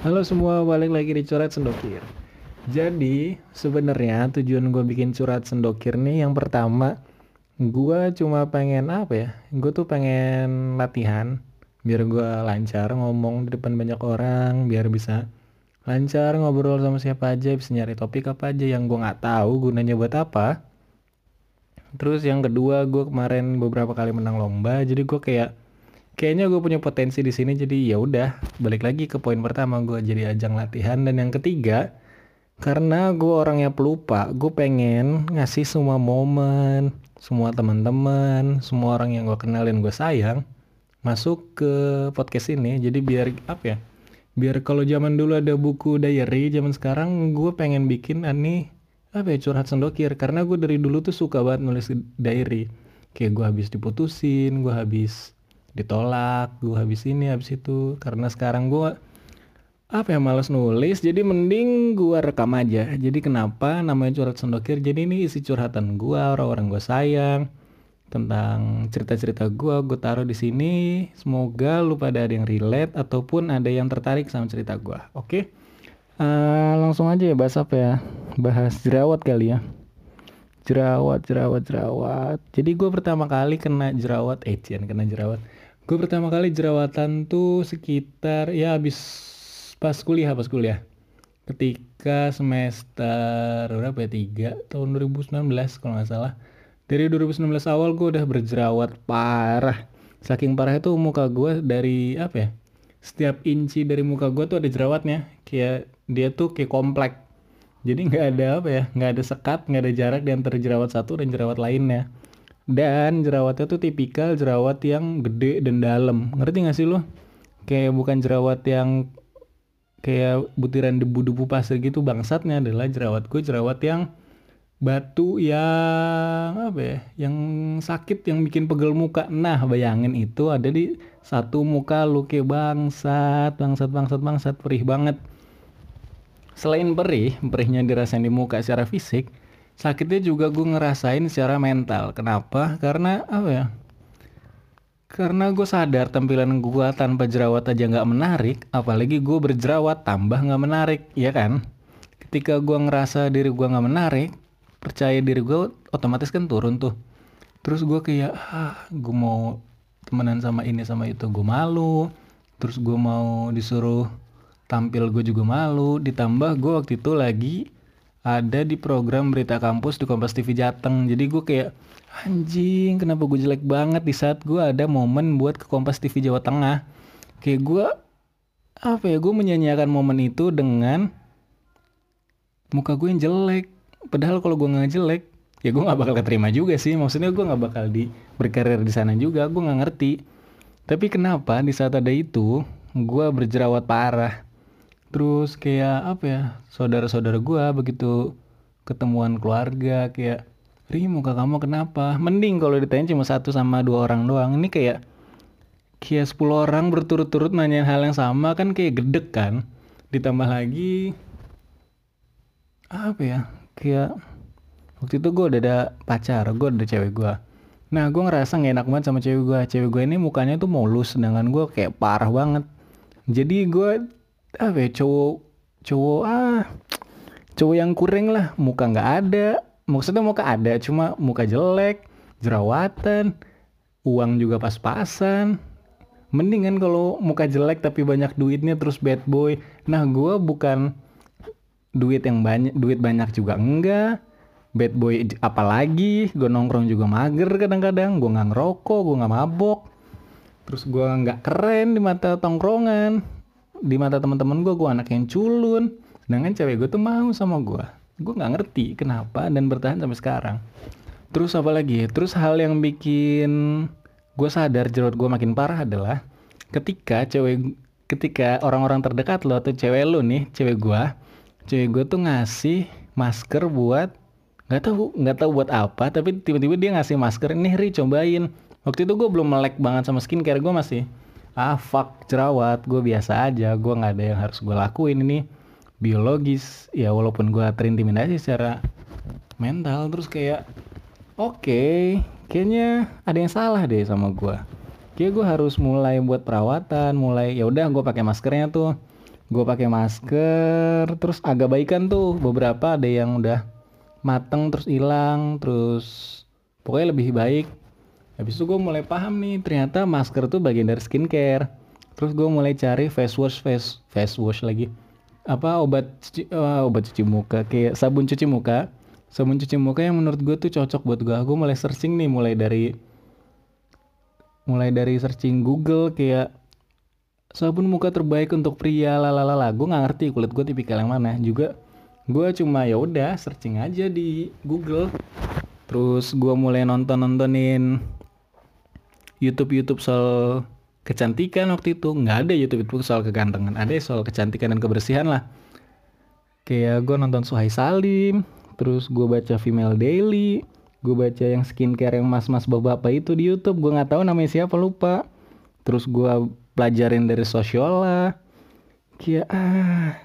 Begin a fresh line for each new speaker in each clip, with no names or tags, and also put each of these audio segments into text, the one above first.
Halo semua, balik lagi di Curhat Sendokir. Jadi, sebenarnya tujuan gue bikin Curhat Sendokir nih yang pertama, gue cuma pengen apa ya? Gue tuh pengen latihan biar gue lancar ngomong di depan banyak orang, biar bisa lancar ngobrol sama siapa aja, bisa nyari topik apa aja yang gue nggak tahu gunanya buat apa. Terus yang kedua, gue kemarin beberapa kali menang lomba, jadi gue kayak kayaknya gue punya potensi di sini jadi ya udah balik lagi ke poin pertama gue jadi ajang latihan. Dan yang ketiga karena gue orangnya pelupa gue pengen ngasih semua momen semua teman-teman semua orang yang gue kenalin gue sayang masuk ke podcast ini. Jadi biar apa ya biar kalau zaman dulu ada buku diary zaman sekarang gue pengen bikin ani apa ya curhat sendokir. Karena gue dari dulu tuh suka banget nulis diary. Kayak gue habis diputusin gue habis ditolak gue habis ini habis itu. Karena sekarang gue apa ya males nulis jadi mending gue rekam aja. Jadi kenapa namanya curhat sendokir? Jadi ini isi curhatan gue orang-orang gue sayang tentang cerita-cerita gue gue taruh di sini. Semoga lu pada ada yang relate ataupun ada yang tertarik sama cerita gue oke? Uh, langsung aja ya bahas apa ya? Bahas jerawat kali ya. Jerawat jerawat jerawat. Jadi gue pertama kali kena jerawat eh kena jerawat gue pertama kali jerawatan tuh sekitar ya habis pas kuliah pas kuliah. Ketika semester berapa ya tiga? Tahun 2019 kalau nggak salah. Dari 2019 awal gue udah berjerawat parah. Saking parah itu muka gue dari apa ya setiap inci dari muka gue tuh ada jerawatnya. Kayak dia tuh kayak komplek. Jadi nggak ada apa ya nggak ada sekat nggak ada jarak di antara jerawat satu dan jerawat lainnya dan jerawatnya tuh tipikal jerawat yang gede dan dalam. Ngerti gak sih lo kayak bukan jerawat yang kayak butiran debu-debu pasir gitu bangsatnya adalah jerawat gue jerawat yang batu yang apa ya? Yang sakit yang bikin pegel muka. Nah bayangin itu ada di satu muka lu kayak bangsat bangsat bangsat bangsat perih banget. Selain perih perihnya dirasain di muka secara fisik sakitnya juga gue ngerasain secara mental. Kenapa? Karena apa ya? Karena gue sadar tampilan gue tanpa jerawat aja nggak menarik, apalagi gue berjerawat tambah nggak menarik, ya kan? Ketika gue ngerasa diri gue nggak menarik, percaya diri gue otomatis kan turun tuh. Terus gue kayak, ah, gue mau temenan sama ini sama itu, gue malu. Terus gue mau disuruh tampil gue juga malu. Ditambah gue waktu itu lagi ada di program berita kampus di Kompas TV Jateng. Jadi gue kayak anjing kenapa gue jelek banget di saat gue ada momen buat ke Kompas TV Jawa Tengah. Kayak gue apa ya gue menyanyiakan momen itu dengan muka gue yang jelek. Padahal kalau gue nggak jelek ya gue nggak bakal keterima juga sih. Maksudnya gue nggak bakal di berkarir di sana juga gue nggak ngerti. Tapi kenapa di saat ada itu gue berjerawat parah terus kayak apa ya saudara-saudara gue begitu ketemuan keluarga kayak Ri muka kamu kenapa? Mending kalau ditanya cuma satu sama dua orang doang. Ini kayak kayak 10 orang berturut-turut nanya hal yang sama kan kayak gedek kan? Ditambah lagi apa ya kayak waktu itu gue udah ada pacar gue udah cewek gue nah gue ngerasa gak enak banget sama cewek gue cewek gue ini mukanya tuh mulus sedangkan gue kayak parah banget. Jadi gue apa ya cowok cowok ah cowok yang kurang lah. Muka nggak ada. Maksudnya muka ada cuma muka jelek jerawatan uang juga pas-pasan. Mendingan kalau muka jelek tapi banyak duitnya terus bad boy. Nah gue bukan duit yang banyak duit banyak juga enggak. Bad boy apalagi gue nongkrong juga mager kadang-kadang. Gue nggak ngerokok gue nggak mabok. Terus gue nggak keren di mata tongkrongan di mata teman-teman gue gue anak yang culun. Sedangkan cewek gue tuh mau sama gue gue nggak ngerti kenapa dan bertahan sampai sekarang. Terus apa lagi terus hal yang bikin gue sadar jerawat gue makin parah adalah ketika cewek ketika orang-orang terdekat lo atau cewek lo nih cewek gue cewek gue tuh ngasih masker buat nggak tahu nggak tahu buat apa tapi tiba-tiba dia ngasih masker ini Ri cobain. Waktu itu gue belum melek banget sama skincare gue masih ah fuck jerawat. Gue biasa aja. Gue nggak ada yang harus gue lakuin ini. Biologis ya walaupun gue terintimidasi secara mental. Terus kayak oke okay, kayaknya ada yang salah deh sama gue kayak gue harus mulai buat perawatan mulai ya udah gue pakai maskernya tuh. Gue pakai masker terus agak baikan tuh. Beberapa ada yang udah mateng terus hilang terus pokoknya lebih baik habis itu gue mulai paham nih ternyata masker tuh bagian dari skincare. Terus gue mulai cari face wash face face wash lagi. Apa obat cuci, uh, obat cuci muka kayak sabun cuci muka. Sabun cuci muka yang menurut gue tuh cocok buat gue gue mulai searching nih mulai dari mulai dari searching Google kayak sabun muka terbaik untuk pria lalalala gue nggak ngerti kulit gue tipikal yang mana. Juga gue cuma ya udah searching aja di Google. Terus gue mulai nonton nontonin YouTube YouTube soal kecantikan waktu itu. Nggak ada YouTube itu soal kegantengan. Ada soal kecantikan dan kebersihan lah. Kayak gue nonton Suhai Salim terus gue baca Female Daily gue baca yang skincare yang mas-mas bapak-bapak itu di YouTube. Gue nggak tahu namanya siapa lupa. Terus gue pelajarin dari Sosiola kayak ah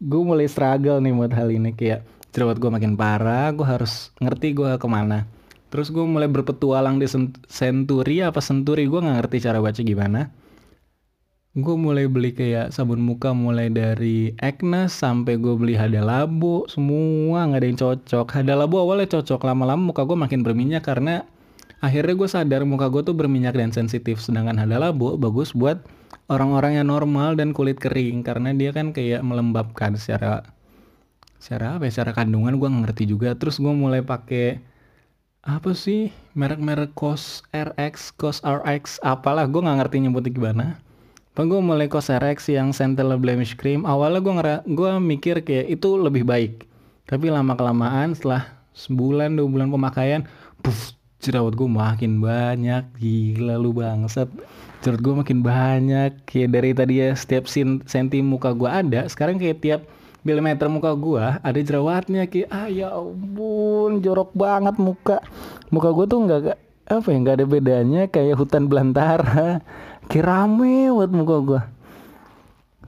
gue mulai struggle nih buat hal ini. Kayak jerawat gue makin parah gue harus ngerti gue ke mana terus gue mulai berpetualang di Century apa Century gue nggak ngerti cara baca gimana. Gue mulai beli kayak sabun muka mulai dari Agnes sampai gue beli Hada Labo semua nggak ada yang cocok. Hada Labo awalnya cocok lama-lama muka gue makin berminyak karena akhirnya gue sadar muka gue tuh berminyak dan sensitif. Sedangkan Hada Labo bagus buat orang-orang yang normal dan kulit kering karena dia kan kayak melembabkan secara secara apa ya secara kandungan gue ngerti juga. Terus gue mulai pakai apa sih merek-merek COS RX COS RX apalah gue nggak ngerti nyebutnya gimana Pak gue mulai Cosrx yang Centella Blemish Cream. Awalnya gue ngera gue mikir kayak itu lebih baik. Tapi lama kelamaan setelah sebulan dua bulan pemakaian, puff, jerawat gue makin banyak. Gila lu bangsat. Jerawat gue makin banyak. Kayak dari tadi ya setiap senti muka gue ada, sekarang kayak tiap milimeter muka gue ada jerawatnya kayak ah ya ampun jorok banget muka. Muka gue tuh nggak apa ya nggak ada bedanya kayak hutan belantara. Kayak rame buat muka gue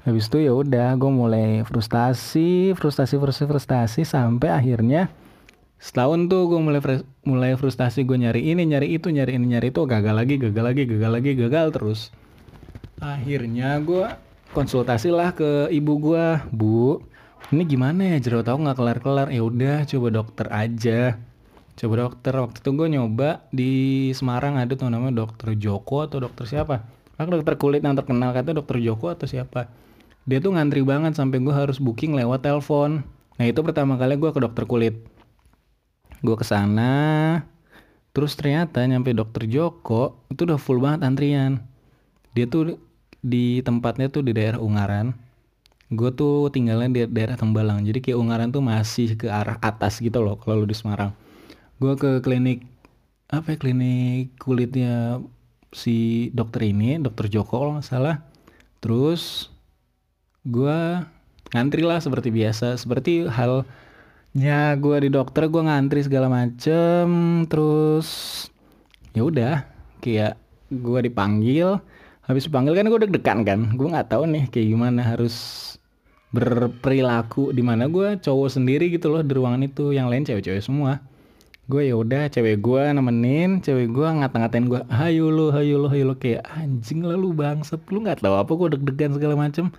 habis itu ya udah gue mulai frustasi frustasi frustasi frustasi sampai akhirnya setahun tuh gue mulai mulai frustasi gue nyari ini nyari itu nyari ini nyari itu gagal lagi gagal lagi gagal lagi gagal terus. Akhirnya gue konsultasi lah ke ibu gue bu ini gimana ya jerawat tahu nggak kelar kelar ya udah coba dokter aja coba dokter waktu itu gue nyoba di Semarang ada tuh namanya dokter Joko atau dokter siapa Aku dokter kulit yang terkenal kata dokter Joko atau siapa. Dia tuh ngantri banget sampai gue harus booking lewat telepon. Nah itu pertama kali gue ke dokter kulit. Gue ke sana, terus ternyata nyampe dokter Joko itu udah full banget antrian. Dia tuh di tempatnya tuh di daerah Ungaran. Gue tuh tinggalnya di daerah Tembalang. Jadi kayak Ungaran tuh masih ke arah atas gitu loh kalau lu di Semarang. Gue ke klinik apa ya klinik kulitnya si dokter ini dokter Joko kalau salah terus gue ngantri lah seperti biasa seperti halnya gue di dokter gue ngantri segala macem terus ya udah kayak gue dipanggil habis dipanggil kan gue deg-degan kan gue nggak tahu nih kayak gimana harus berperilaku di mana gue cowok sendiri gitu loh di ruangan itu. Yang lain cewek-cewek semua. Gue ya udah cewek gue nemenin cewek gue ngata-ngatain gue hayu lu hayu lu hayu lu. Kayak anjing lah lu bangsat. Lu nggak tahu apa gue deg-degan segala macem.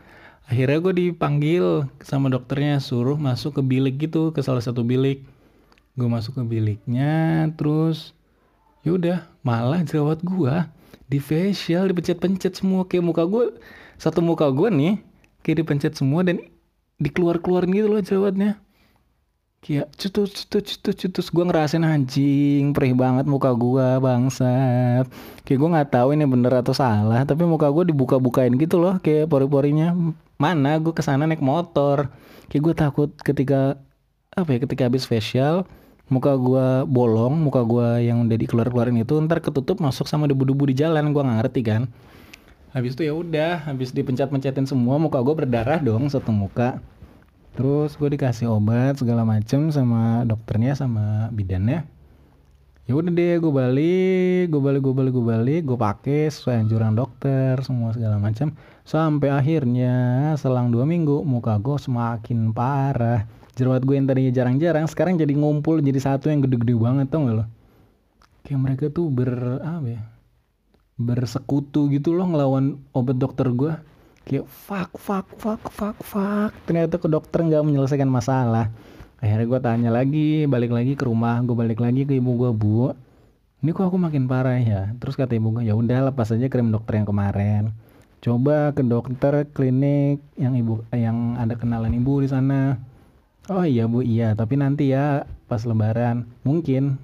Akhirnya gue dipanggil sama dokternya suruh masuk ke bilik gitu ke salah satu bilik. Gue masuk ke biliknya terus ya udah malah jerawat gue di facial dipencet-pencet semua. Kayak muka gue satu muka gue nih kayak dipencet semua dan dikeluar-keluarin gitu loh jerawatnya kayak cutus cutus cutus cutus gue ngerasain anjing perih banget muka gue bangsat. Kayak gue nggak tahu ini bener atau salah tapi muka gue dibuka-bukain gitu loh kayak pori-porinya. Mana gue ke sana naik motor? Kayak gue takut ketika apa ya ketika habis facial muka gue bolong muka gue yang udah dikeluar-keluarin itu ntar ketutup masuk sama debu-debu di jalan. Gue nggak ngerti kan habis itu ya udah habis dipencet-pencetin semua muka gue berdarah dong satu muka. Terus gue dikasih obat segala macem sama dokternya sama bidannya. Ya udah deh gue balik gue balik gue balik gue balik gue pakai sesuai anjuran dokter semua segala macam sampai akhirnya selang dua minggu muka gue semakin parah. Jerawat gue yang tadinya jarang-jarang sekarang jadi ngumpul jadi satu yang gede-gede banget tau gak lo? Kayak mereka tuh ber apa ya bersekutu gitu loh ngelawan obat dokter gue kayak fuck fuck fuck fuck fuck. Ternyata ke dokter nggak menyelesaikan masalah. Akhirnya gue tanya lagi balik lagi ke rumah gue balik lagi ke ibu gue bu ini kok aku makin parah ya? Terus kata ibu gue ya udah lepas aja krim dokter yang kemarin. Coba ke dokter klinik yang ibu yang ada kenalan ibu di sana. Oh iya bu iya tapi nanti ya pas lebaran. Mungkin.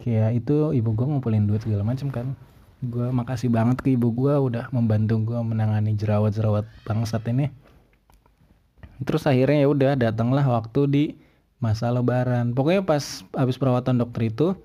Kayak itu ibu gue ngumpulin duit segala macam kan gue makasih banget ke ibu gue udah membantu gue menangani jerawat-jerawat bangsat ini. Terus akhirnya ya udah datanglah waktu di masa lebaran. Pokoknya pas habis perawatan dokter itu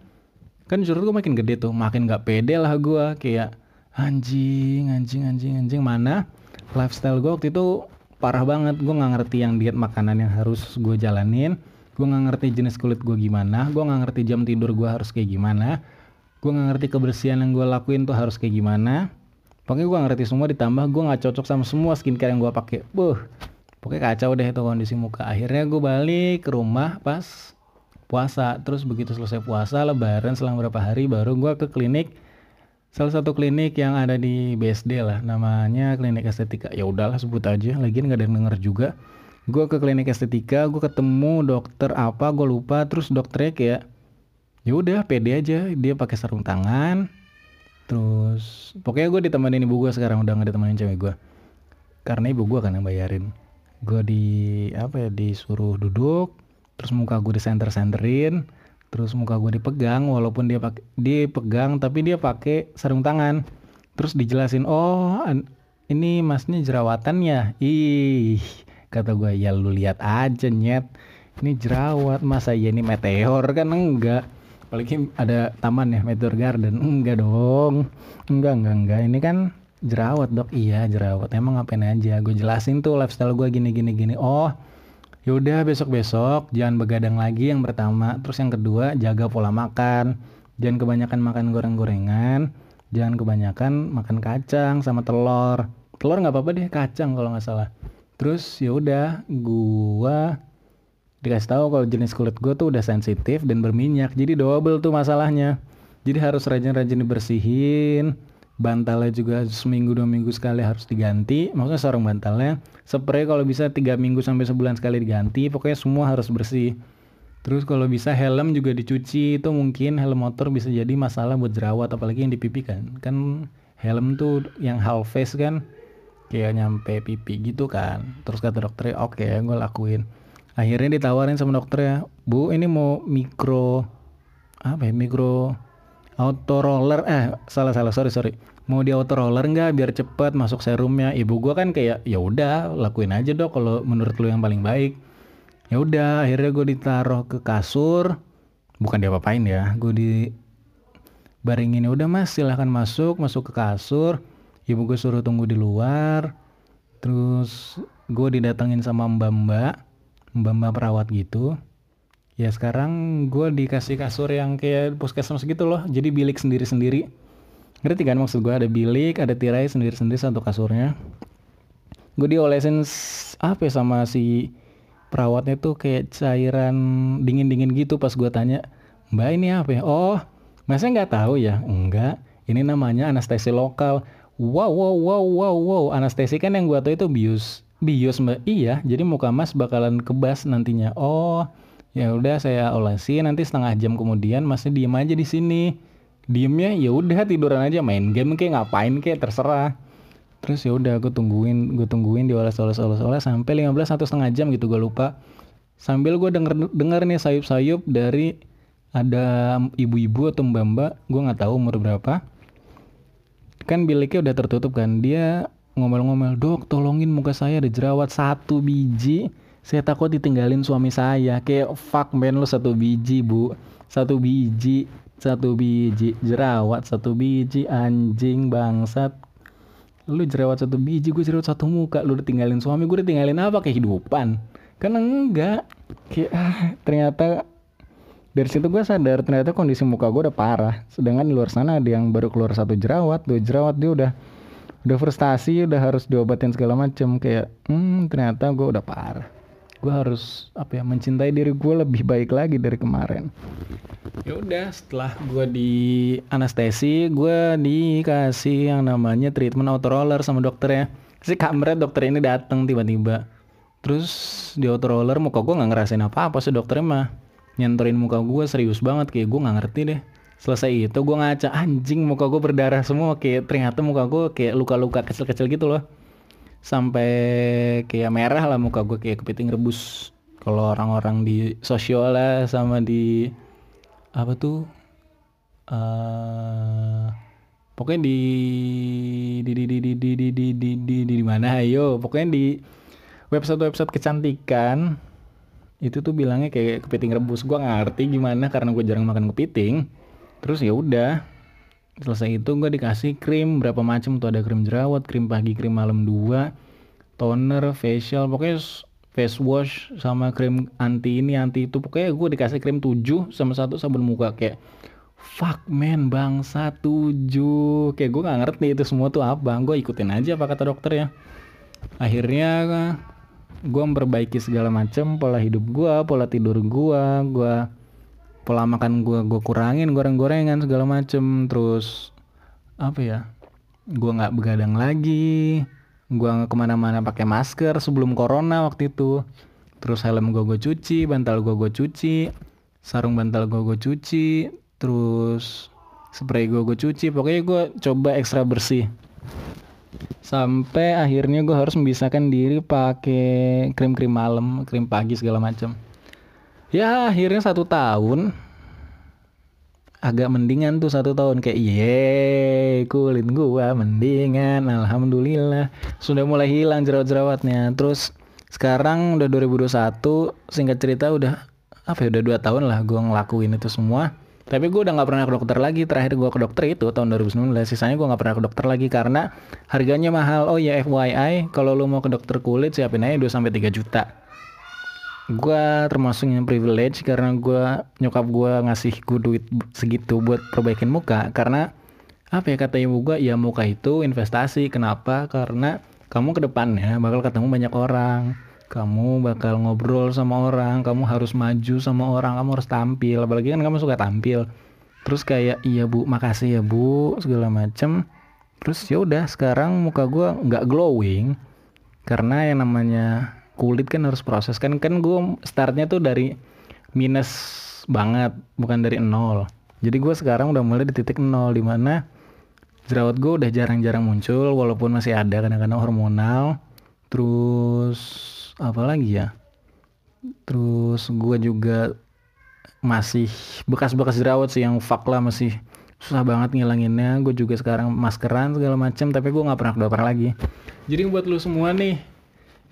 kan justru gue makin gede tuh makin gak pede lah gue kayak anjing anjing anjing anjing. Mana lifestyle gue waktu itu parah banget. Gue nggak ngerti yang diet makanan yang harus gue jalanin. Gue nggak ngerti jenis kulit gue gimana. Gue nggak ngerti jam tidur gue harus kayak gimana gue nggak ngerti kebersihan yang gue lakuin tuh harus kayak gimana. Pokoknya gue ngerti semua ditambah gue nggak cocok sama semua skincare yang gue pakai. Buh pokoknya kacau deh itu kondisi muka. Akhirnya gue balik ke rumah pas puasa. Terus begitu selesai puasa lebaran selang beberapa hari baru gue ke klinik. Salah satu klinik yang ada di BSD lah namanya klinik estetika. Ya udahlah sebut aja. Lagi nggak ada yang denger juga. Gue ke klinik estetika gue ketemu dokter apa gue lupa. Terus dokternya kayak ya udah pede aja. Dia pakai sarung tangan. Terus pokoknya gue ditemenin ibu gue sekarang udah nggak ditemenin cewek gue karena ibu gue kan yang bayarin. Gue di apa ya disuruh duduk terus muka gue disenter-senterin terus muka gue dipegang walaupun dia pakai dipegang tapi dia pakai sarung tangan. Terus dijelasin oh ini masnya jerawatan ya? Ih kata gue ya lu lihat aja nyet. Ini jerawat. Masa ya ini meteor kan? Enggak apalagi ada taman ya meteor garden. Enggak dong. Enggak enggak enggak. Ini kan jerawat dok. Iya jerawat. Emang ngapain aja? Gue jelasin tuh lifestyle gue gini gini gini. Oh yaudah besok besok jangan begadang lagi yang pertama. Terus yang kedua jaga pola makan. Jangan kebanyakan makan goreng-gorengan. Jangan kebanyakan makan kacang sama telur. Telur nggak apa-apa deh kacang kalau nggak salah. Terus yaudah gua dikasih tahu kalau jenis kulit gue tuh udah sensitif dan berminyak jadi double tuh masalahnya. Jadi harus rajin-rajin dibersihin bantalnya juga seminggu dua minggu sekali harus diganti. Maksudnya sarung bantalnya spray kalau bisa tiga minggu sampai sebulan sekali diganti pokoknya semua harus bersih. Terus kalau bisa helm juga dicuci itu mungkin helm motor bisa jadi masalah buat jerawat apalagi yang di pipi kan. Kan helm tuh yang half face kan kayak nyampe pipi gitu kan. Terus kata dokternya oke okay, gue lakuin akhirnya ditawarin sama dokternya bu ini mau mikro apa ya mikro auto roller eh salah salah sorry sorry. Mau di auto roller nggak biar cepet masuk serumnya? Ibu gua kan kayak ya udah lakuin aja dok kalau menurut lu yang paling baik. Ya udah akhirnya gue ditaruh ke kasur. Bukan dia apain ya gue di baringin ya udah mas silahkan masuk. Masuk ke kasur ibu gue suruh tunggu di luar. Terus gue didatengin sama mbak mbak mbak mbak perawat gitu ya sekarang gue dikasih kasur yang kayak puskesmas gitu loh. Jadi bilik sendiri-sendiri. Ngerti kan maksud gue ada bilik ada tirai sendiri-sendiri satu kasurnya. Gue diolesin apa ya sama si perawatnya tuh kayak cairan dingin-dingin gitu pas gue tanya mbak ini apa ya? Oh masa nggak tahu ya? Enggak ini namanya anestesi lokal. Wow wow wow wow wow anestesi kan yang gue tahu itu bius bius mbak. Iya jadi muka mas bakalan kebas nantinya. Oh ya udah saya olesi nanti setengah jam kemudian masih diem aja di sini. Diemnya ya udah tiduran aja main game kayak ngapain kayak terserah. Terus ya udah aku tungguin gue tungguin dioles oles oles oles sampai 15 atau setengah jam gitu gue lupa. Sambil gue denger denger nih sayup sayup dari ada ibu-ibu atau mbak mbak gue nggak tahu umur berapa. Kan biliknya udah tertutup kan. Dia ngomel-ngomel dok tolongin muka saya ada jerawat satu biji. Saya takut ditinggalin suami saya. Kayak fuck man lu satu biji bu. Satu biji satu biji. Jerawat satu biji anjing bangsat. Lu jerawat satu biji gue jerawat satu muka. Lu ditinggalin suami gue ditinggalin apa? Kehidupan. Kan enggak. Kayak ah, ternyata dari situ gue sadar ternyata kondisi muka gue udah parah. Sedangkan di luar sana ada yang baru keluar satu jerawat dua jerawat dia udah udah frustasi udah harus diobatin segala macem kayak hmm ternyata gue udah parah. Gue harus apa ya mencintai diri gue lebih baik lagi dari kemarin. Ya udah setelah gue di anestesi gue dikasih yang namanya treatment auto roller sama dokter ya. Si kameranya dokter ini datang tiba-tiba. Terus di auto roller muka gue nggak ngerasain apa-apa sih dokternya mah. Nyenturin muka gue serius banget kayak gue nggak ngerti deh selesai itu gue ngaca anjing muka gue berdarah semua kayak ternyata muka gue kayak luka-luka kecil-kecil gitu loh sampai kayak merah lah muka gue kayak kepiting rebus kalau orang-orang di sosial lah sama di apa tuh uh, pokoknya di di di di di di di di di di di mana ayo pokoknya di website website kecantikan itu tuh bilangnya kayak kepiting rebus gue ngerti gimana karena gue jarang makan kepiting terus ya udah selesai itu gue dikasih krim berapa macam tuh ada krim jerawat krim pagi krim malam dua toner facial pokoknya face wash sama krim anti ini anti itu. Pokoknya gue dikasih krim 7 sama satu sabun muka kayak fuck man bangsa 7 kayak gue nggak ngerti itu semua tuh apa gue ikutin aja apa kata dokter ya. Akhirnya gue memperbaiki segala macam pola hidup gue pola tidur gue gue pola makan gue gue kurangin goreng-gorengan segala macem. Terus apa ya gue nggak begadang lagi. Gue ke mana-mana pakai masker sebelum corona waktu itu. Terus helm gue gue cuci bantal gue gue cuci sarung bantal gue gue cuci terus spray gue gue cuci. Pokoknya gue coba ekstra bersih. Sampai akhirnya gue harus memisahkan diri pakai krim-krim malam, krim pagi segala macam. Ya akhirnya satu tahun. Agak mendingan tuh satu tahun. Kayak ye kulit gua mendingan. Alhamdulillah. Sudah mulai hilang jerawat-jerawatnya. Terus sekarang udah 2021 singkat cerita udah apa ya udah dua tahun lah gua ngelakuin itu semua. Tapi gue udah nggak pernah ke dokter lagi. Terakhir gue ke dokter itu tahun 2019 sisanya gue nggak pernah ke dokter lagi karena harganya mahal. Oh ya FYI kalau lo mau ke dokter kulit siapin aja 2 sampai tiga juta gue termasuk yang privilege karena gue nyokap gue ngasih gue duit segitu buat perbaikin muka. Karena apa ya kata ibu gue ya muka itu investasi. Kenapa? Karena kamu ke depannya bakal ketemu banyak orang. Kamu bakal ngobrol sama orang. Kamu harus maju sama orang. Kamu harus tampil. Apalagi kan kamu suka tampil. Terus kayak iya bu. Makasih ya bu. Segala macem. Terus ya udah sekarang muka gue nggak glowing. Karena yang namanya kulit kan harus proses. Kan kan gue startnya tuh dari minus banget bukan dari nol. Jadi gue sekarang udah mulai di titik nol di mana jerawat gue udah jarang-jarang muncul walaupun masih ada kadang-kadang hormonal. Terus apa lagi ya? Terus gue juga masih bekas-bekas jerawat sih yang fuck lah masih susah banget ngilanginnya. Gue juga sekarang maskeran segala macam tapi gue nggak pernah ke dokter lagi. Jadi buat lu semua nih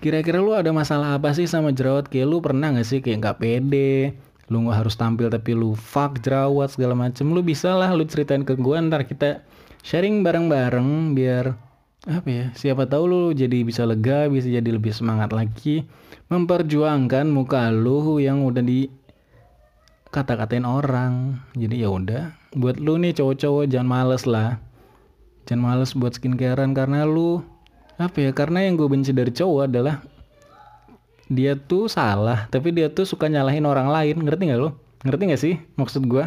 kira-kira lu ada masalah apa sih sama jerawat? Kayak lu pernah gak sih? Kayak nggak pede lu nggak harus tampil tapi lu fuck jerawat segala macem. Lu bisa lah lu ceritain ke gue ntar kita sharing bareng-bareng biar apa ya siapa tahu lu jadi bisa lega bisa jadi lebih semangat lagi. Memperjuangkan muka lu yang udah di kata-katain orang. Jadi ya udah buat lu nih cowok-cowok jangan males lah. Jangan males buat skincarean karena lu apa ya karena yang gue benci dari cowok adalah dia tuh salah tapi dia tuh suka nyalahin orang lain. Ngerti nggak lo ngerti nggak sih maksud gue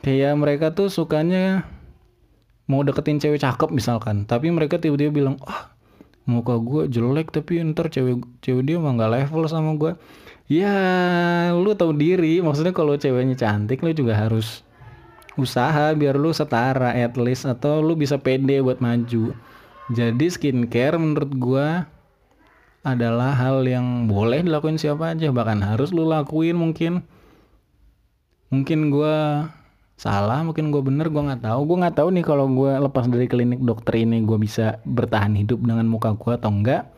kayak mereka tuh sukanya mau deketin cewek cakep misalkan tapi mereka tiba-tiba bilang ah muka gue jelek tapi ntar cewek cewek dia mah nggak level sama gue ya lu tahu diri. Maksudnya kalau ceweknya cantik lu juga harus usaha biar lu setara at least atau lu bisa pede buat maju jadi skincare menurut gue adalah hal yang boleh dilakuin siapa aja. Bahkan harus lu lakuin mungkin. Mungkin gue salah mungkin gue bener gue nggak tahu. Gue nggak tahu nih kalau gue lepas dari klinik dokter ini gue bisa bertahan hidup dengan muka gue atau enggak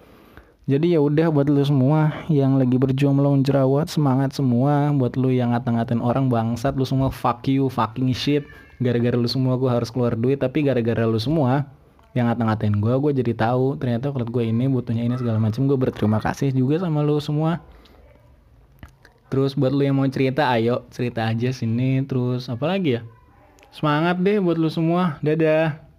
jadi ya udah buat lu semua yang lagi berjuang melawan jerawat semangat semua. Buat lu yang ngata-ngatain orang bangsat lu semua. Fuck you fucking shit. Gara-gara lu semua gue harus keluar duit tapi gara-gara lu semua yang ngata-ngatain gue gue jadi tahu ternyata kulit gue ini butuhnya ini segala macam gue berterima kasih juga sama lu semua Terus buat lu yang mau cerita, ayo cerita aja sini. Terus apa lagi ya? Semangat deh buat lu semua. Dadah.